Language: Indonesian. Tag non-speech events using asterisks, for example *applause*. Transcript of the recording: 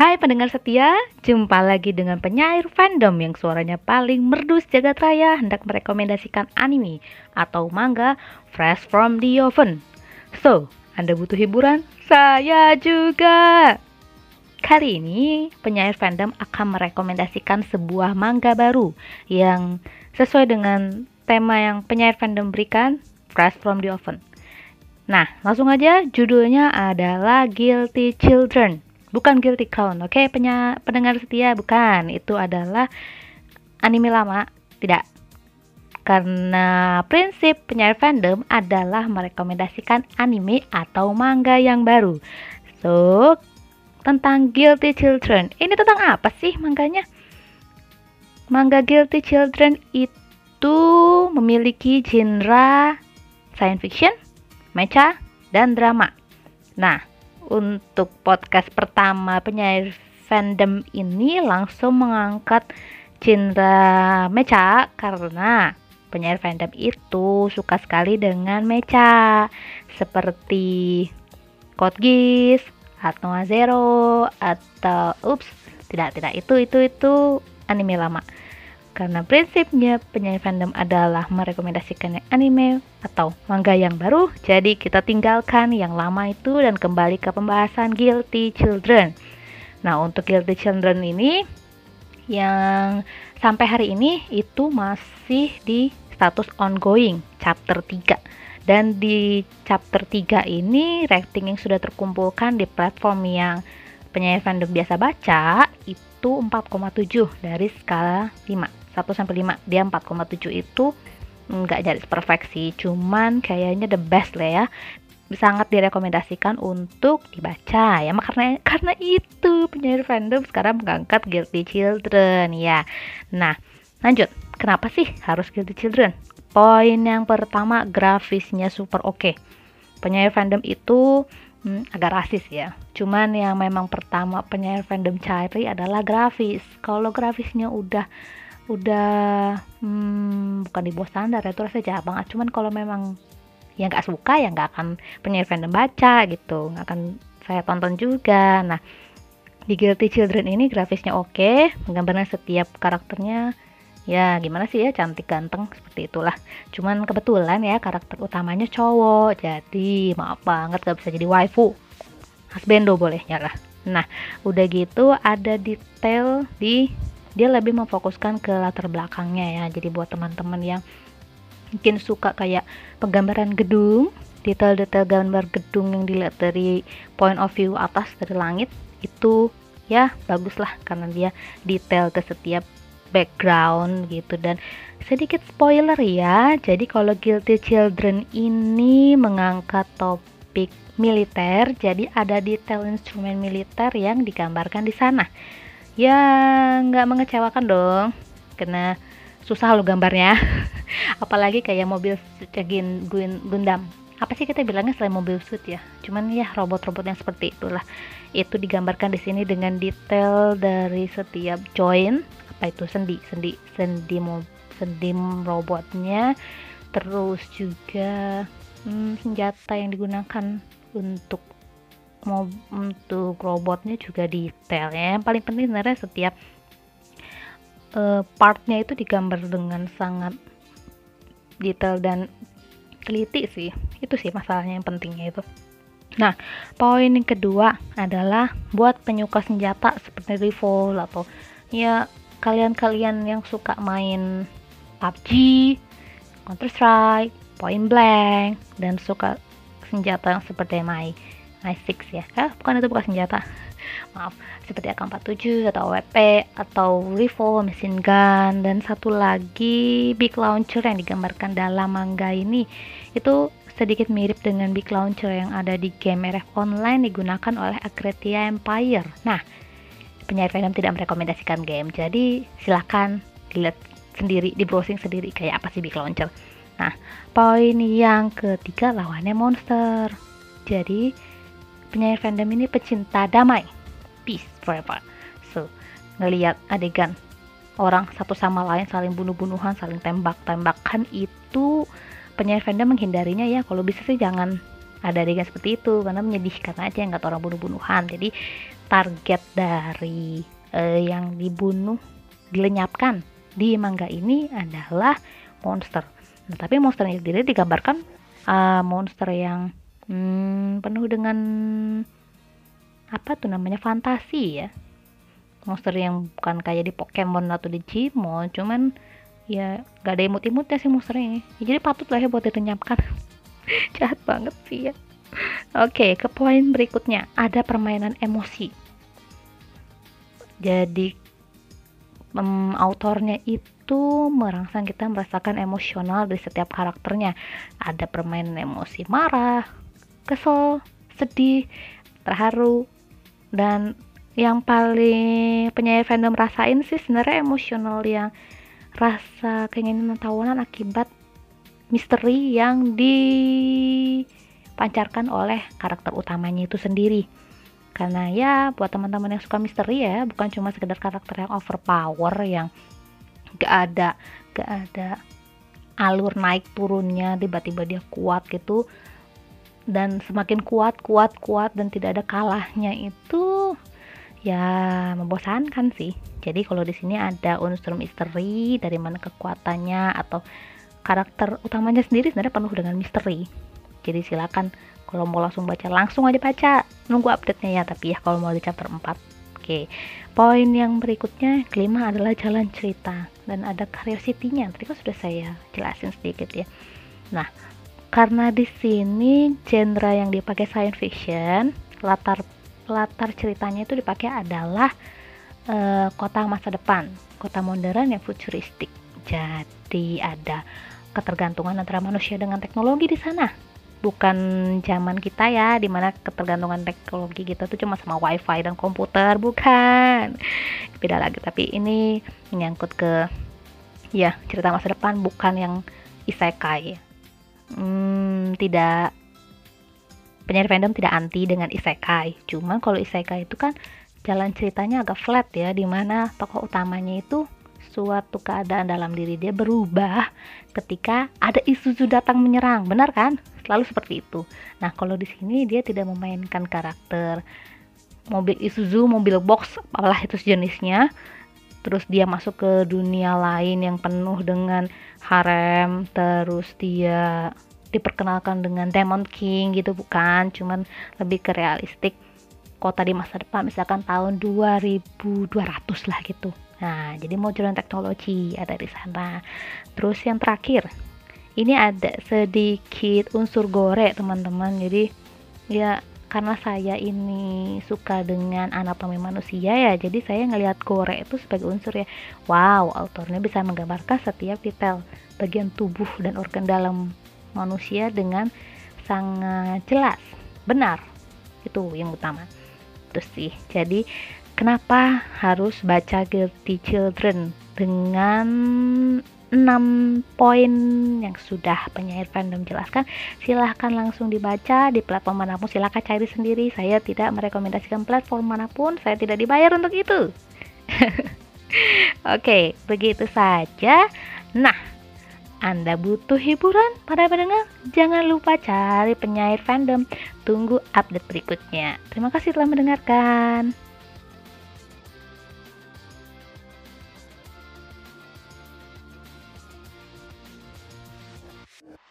Hai pendengar setia, jumpa lagi dengan penyair fandom yang suaranya paling merdu jagat raya hendak merekomendasikan anime atau manga fresh from the oven. So, Anda butuh hiburan? Saya juga. Kali ini, penyair fandom akan merekomendasikan sebuah manga baru yang sesuai dengan tema yang penyair fandom berikan, fresh from the oven. Nah, langsung aja judulnya adalah Guilty Children bukan Guilty Crown, oke? Okay? pendengar setia bukan. Itu adalah anime lama tidak. Karena prinsip penyair fandom adalah merekomendasikan anime atau manga yang baru. So tentang Guilty Children. Ini tentang apa sih manganya? Manga Guilty Children itu memiliki genre science fiction, mecha, dan drama. Nah untuk podcast pertama penyair fandom ini langsung mengangkat genre mecha karena penyair fandom itu suka sekali dengan mecha seperti Code Geass atau Zero atau ups tidak tidak itu itu itu anime lama karena prinsipnya penyanyi fandom adalah merekomendasikan anime atau manga yang baru, jadi kita tinggalkan yang lama itu dan kembali ke pembahasan Guilty Children. Nah, untuk Guilty Children ini yang sampai hari ini itu masih di status ongoing chapter 3 dan di chapter 3 ini rating yang sudah terkumpulkan di platform yang penyanyi fandom biasa baca itu 4,7 dari skala 5 1 sampai 5 dia 4,7 itu nggak jadi perfeksi. Cuman kayaknya the best lah ya. Sangat direkomendasikan untuk dibaca ya. Karena karena itu penyair fandom sekarang mengangkat Guilty Children ya. Nah lanjut. Kenapa sih harus Guilty Children? Poin yang pertama grafisnya super oke. Okay. penyair fandom itu hmm, agak rasis ya. Cuman yang memang pertama penyair fandom cari adalah grafis. Kalau grafisnya udah udah hmm, bukan di bawah standar ya itu rasanya jahat banget. Cuman kalau memang yang nggak suka ya nggak akan penyair fandom baca gitu. Nggak akan saya tonton juga. Nah di Guilty Children ini grafisnya oke menggambarkan setiap karakternya. Ya gimana sih ya cantik ganteng seperti itulah. Cuman kebetulan ya karakter utamanya cowok. Jadi maaf banget gak bisa jadi waifu. Husbando bolehnya lah. Nah udah gitu ada detail di dia lebih memfokuskan ke latar belakangnya ya. Jadi buat teman-teman yang mungkin suka kayak penggambaran gedung detail-detail gambar gedung yang dilihat dari point of view atas dari langit itu ya bagus lah karena dia detail ke setiap background gitu. Dan sedikit spoiler ya jadi kalau Guilty Children ini mengangkat topik militer jadi ada detail instrumen militer yang digambarkan di sana ya nggak mengecewakan dong. Karena susah lo gambarnya. *laughs* Apalagi kayak mobil Gin Gundam. Apa sih kita bilangnya selain mobil suit ya? Cuman ya robot-robot yang seperti itulah. Itu digambarkan di sini dengan detail dari setiap join. Apa itu? Sendi sendi sendi mo, sendi robotnya. Terus juga hmm, senjata yang digunakan untuk mau untuk robotnya juga detail ya. Yang paling penting sebenarnya setiap uh, partnya itu digambar dengan sangat detail dan teliti sih. Itu sih masalahnya yang pentingnya itu. Nah poin yang kedua adalah buat penyuka senjata seperti rifle atau ya kalian-kalian yang suka main PUBG, Counter Strike, Point Blank dan suka senjata yang seperti main i6 ya. Eh, bukan itu bukan senjata. *laughs* Maaf. Seperti AK47 atau WP atau rifle mesin gun dan satu lagi big launcher yang digambarkan dalam manga ini. Itu sedikit mirip dengan big launcher yang ada di game RF online digunakan oleh Agretia Empire. Nah penyair fandom tidak merekomendasikan game jadi silahkan dilihat sendiri di browsing sendiri kayak apa sih big launcher. Nah poin yang ketiga lawannya monster. Jadi penyair fandom ini pecinta damai. Peace forever. So ngelihat adegan orang satu sama lain saling bunuh-bunuhan saling tembak-tembakan itu penyair fandom menghindarinya ya. Kalau bisa sih jangan ada adegan seperti itu karena menyedihkan aja nggak orang bunuh-bunuhan. Jadi target dari uh, yang dibunuh dilenyapkan di manga ini adalah monster. Nah, tapi monsternya sendiri digambarkan uh, monster yang hmm, penuh dengan apa tuh namanya fantasi ya. Monster yang bukan kayak di Pokemon atau di Digimon, cuman ya gak ada imut-imutnya sih monsternya. Ya, jadi patut lah ya buat dilenyapkan. *laughs* Jahat banget sih ya. Oke, ke poin berikutnya ada permainan emosi. Jadi um, autornya itu merangsang kita merasakan emosional dari setiap karakternya. Ada permainan emosi marah, kesel, sedih, terharu, dan yang paling penyair fandom rasain sih sebenarnya emosional yang rasa keinginan tahunan akibat misteri yang dipancarkan oleh karakter utamanya itu sendiri. Karena ya buat teman-teman yang suka misteri ya bukan cuma sekedar karakter yang overpower yang gak ada gak ada alur naik turunnya tiba-tiba dia kuat gitu dan semakin kuat kuat kuat dan tidak ada kalahnya itu ya membosankan sih. Jadi kalau di sini ada unsur misteri dari mana kekuatannya atau karakter utamanya sendiri sebenarnya penuh dengan misteri. Jadi silakan kalau mau langsung baca langsung aja baca. Nunggu update nya ya tapi ya kalau mau di chapter 4 oke. Poin yang berikutnya kelima adalah jalan cerita dan ada curiosity-nya tadi kan sudah saya jelasin sedikit ya. Nah karena di sini genre yang dipakai science fiction latar latar ceritanya itu dipakai adalah uh, kota masa depan kota modern yang futuristik. Jadi ada ketergantungan antara manusia dengan teknologi di sana. Bukan zaman kita ya di mana ketergantungan teknologi kita tuh cuma sama wifi dan komputer bukan. Beda lagi tapi ini menyangkut ke ya cerita masa depan bukan yang isekai hmm, tidak penyair fandom tidak anti dengan isekai cuman kalau isekai itu kan jalan ceritanya agak flat ya di mana tokoh utamanya itu suatu keadaan dalam diri dia berubah ketika ada Isuzu datang menyerang, benar kan? Selalu seperti itu. Nah, kalau di sini dia tidak memainkan karakter mobil Isuzu, mobil box, apalah itu jenisnya. Terus dia masuk ke dunia lain yang penuh dengan harem, terus dia diperkenalkan dengan Demon King gitu bukan, cuman lebih ke realistik kota di masa depan misalkan tahun 2200 lah gitu Nah, jadi modern teknologi ada di sana. Terus yang terakhir, ini ada sedikit unsur gore, teman-teman. Jadi ya karena saya ini suka dengan anatomi manusia ya, jadi saya ngelihat gore itu sebagai unsur ya. Wow, autornya bisa menggambarkan setiap detail bagian tubuh dan organ dalam manusia dengan sangat jelas, benar. Itu yang utama. Terus sih. Jadi Kenapa harus baca Guilty Children dengan 6 poin yang sudah penyair fandom jelaskan silahkan langsung dibaca di platform mana pun silahkan cari sendiri saya tidak merekomendasikan platform mana pun saya tidak dibayar untuk itu *laughs* oke begitu saja nah anda butuh hiburan para pendengar? Jangan lupa cari penyair fandom. Tunggu update berikutnya. Terima kasih telah mendengarkan.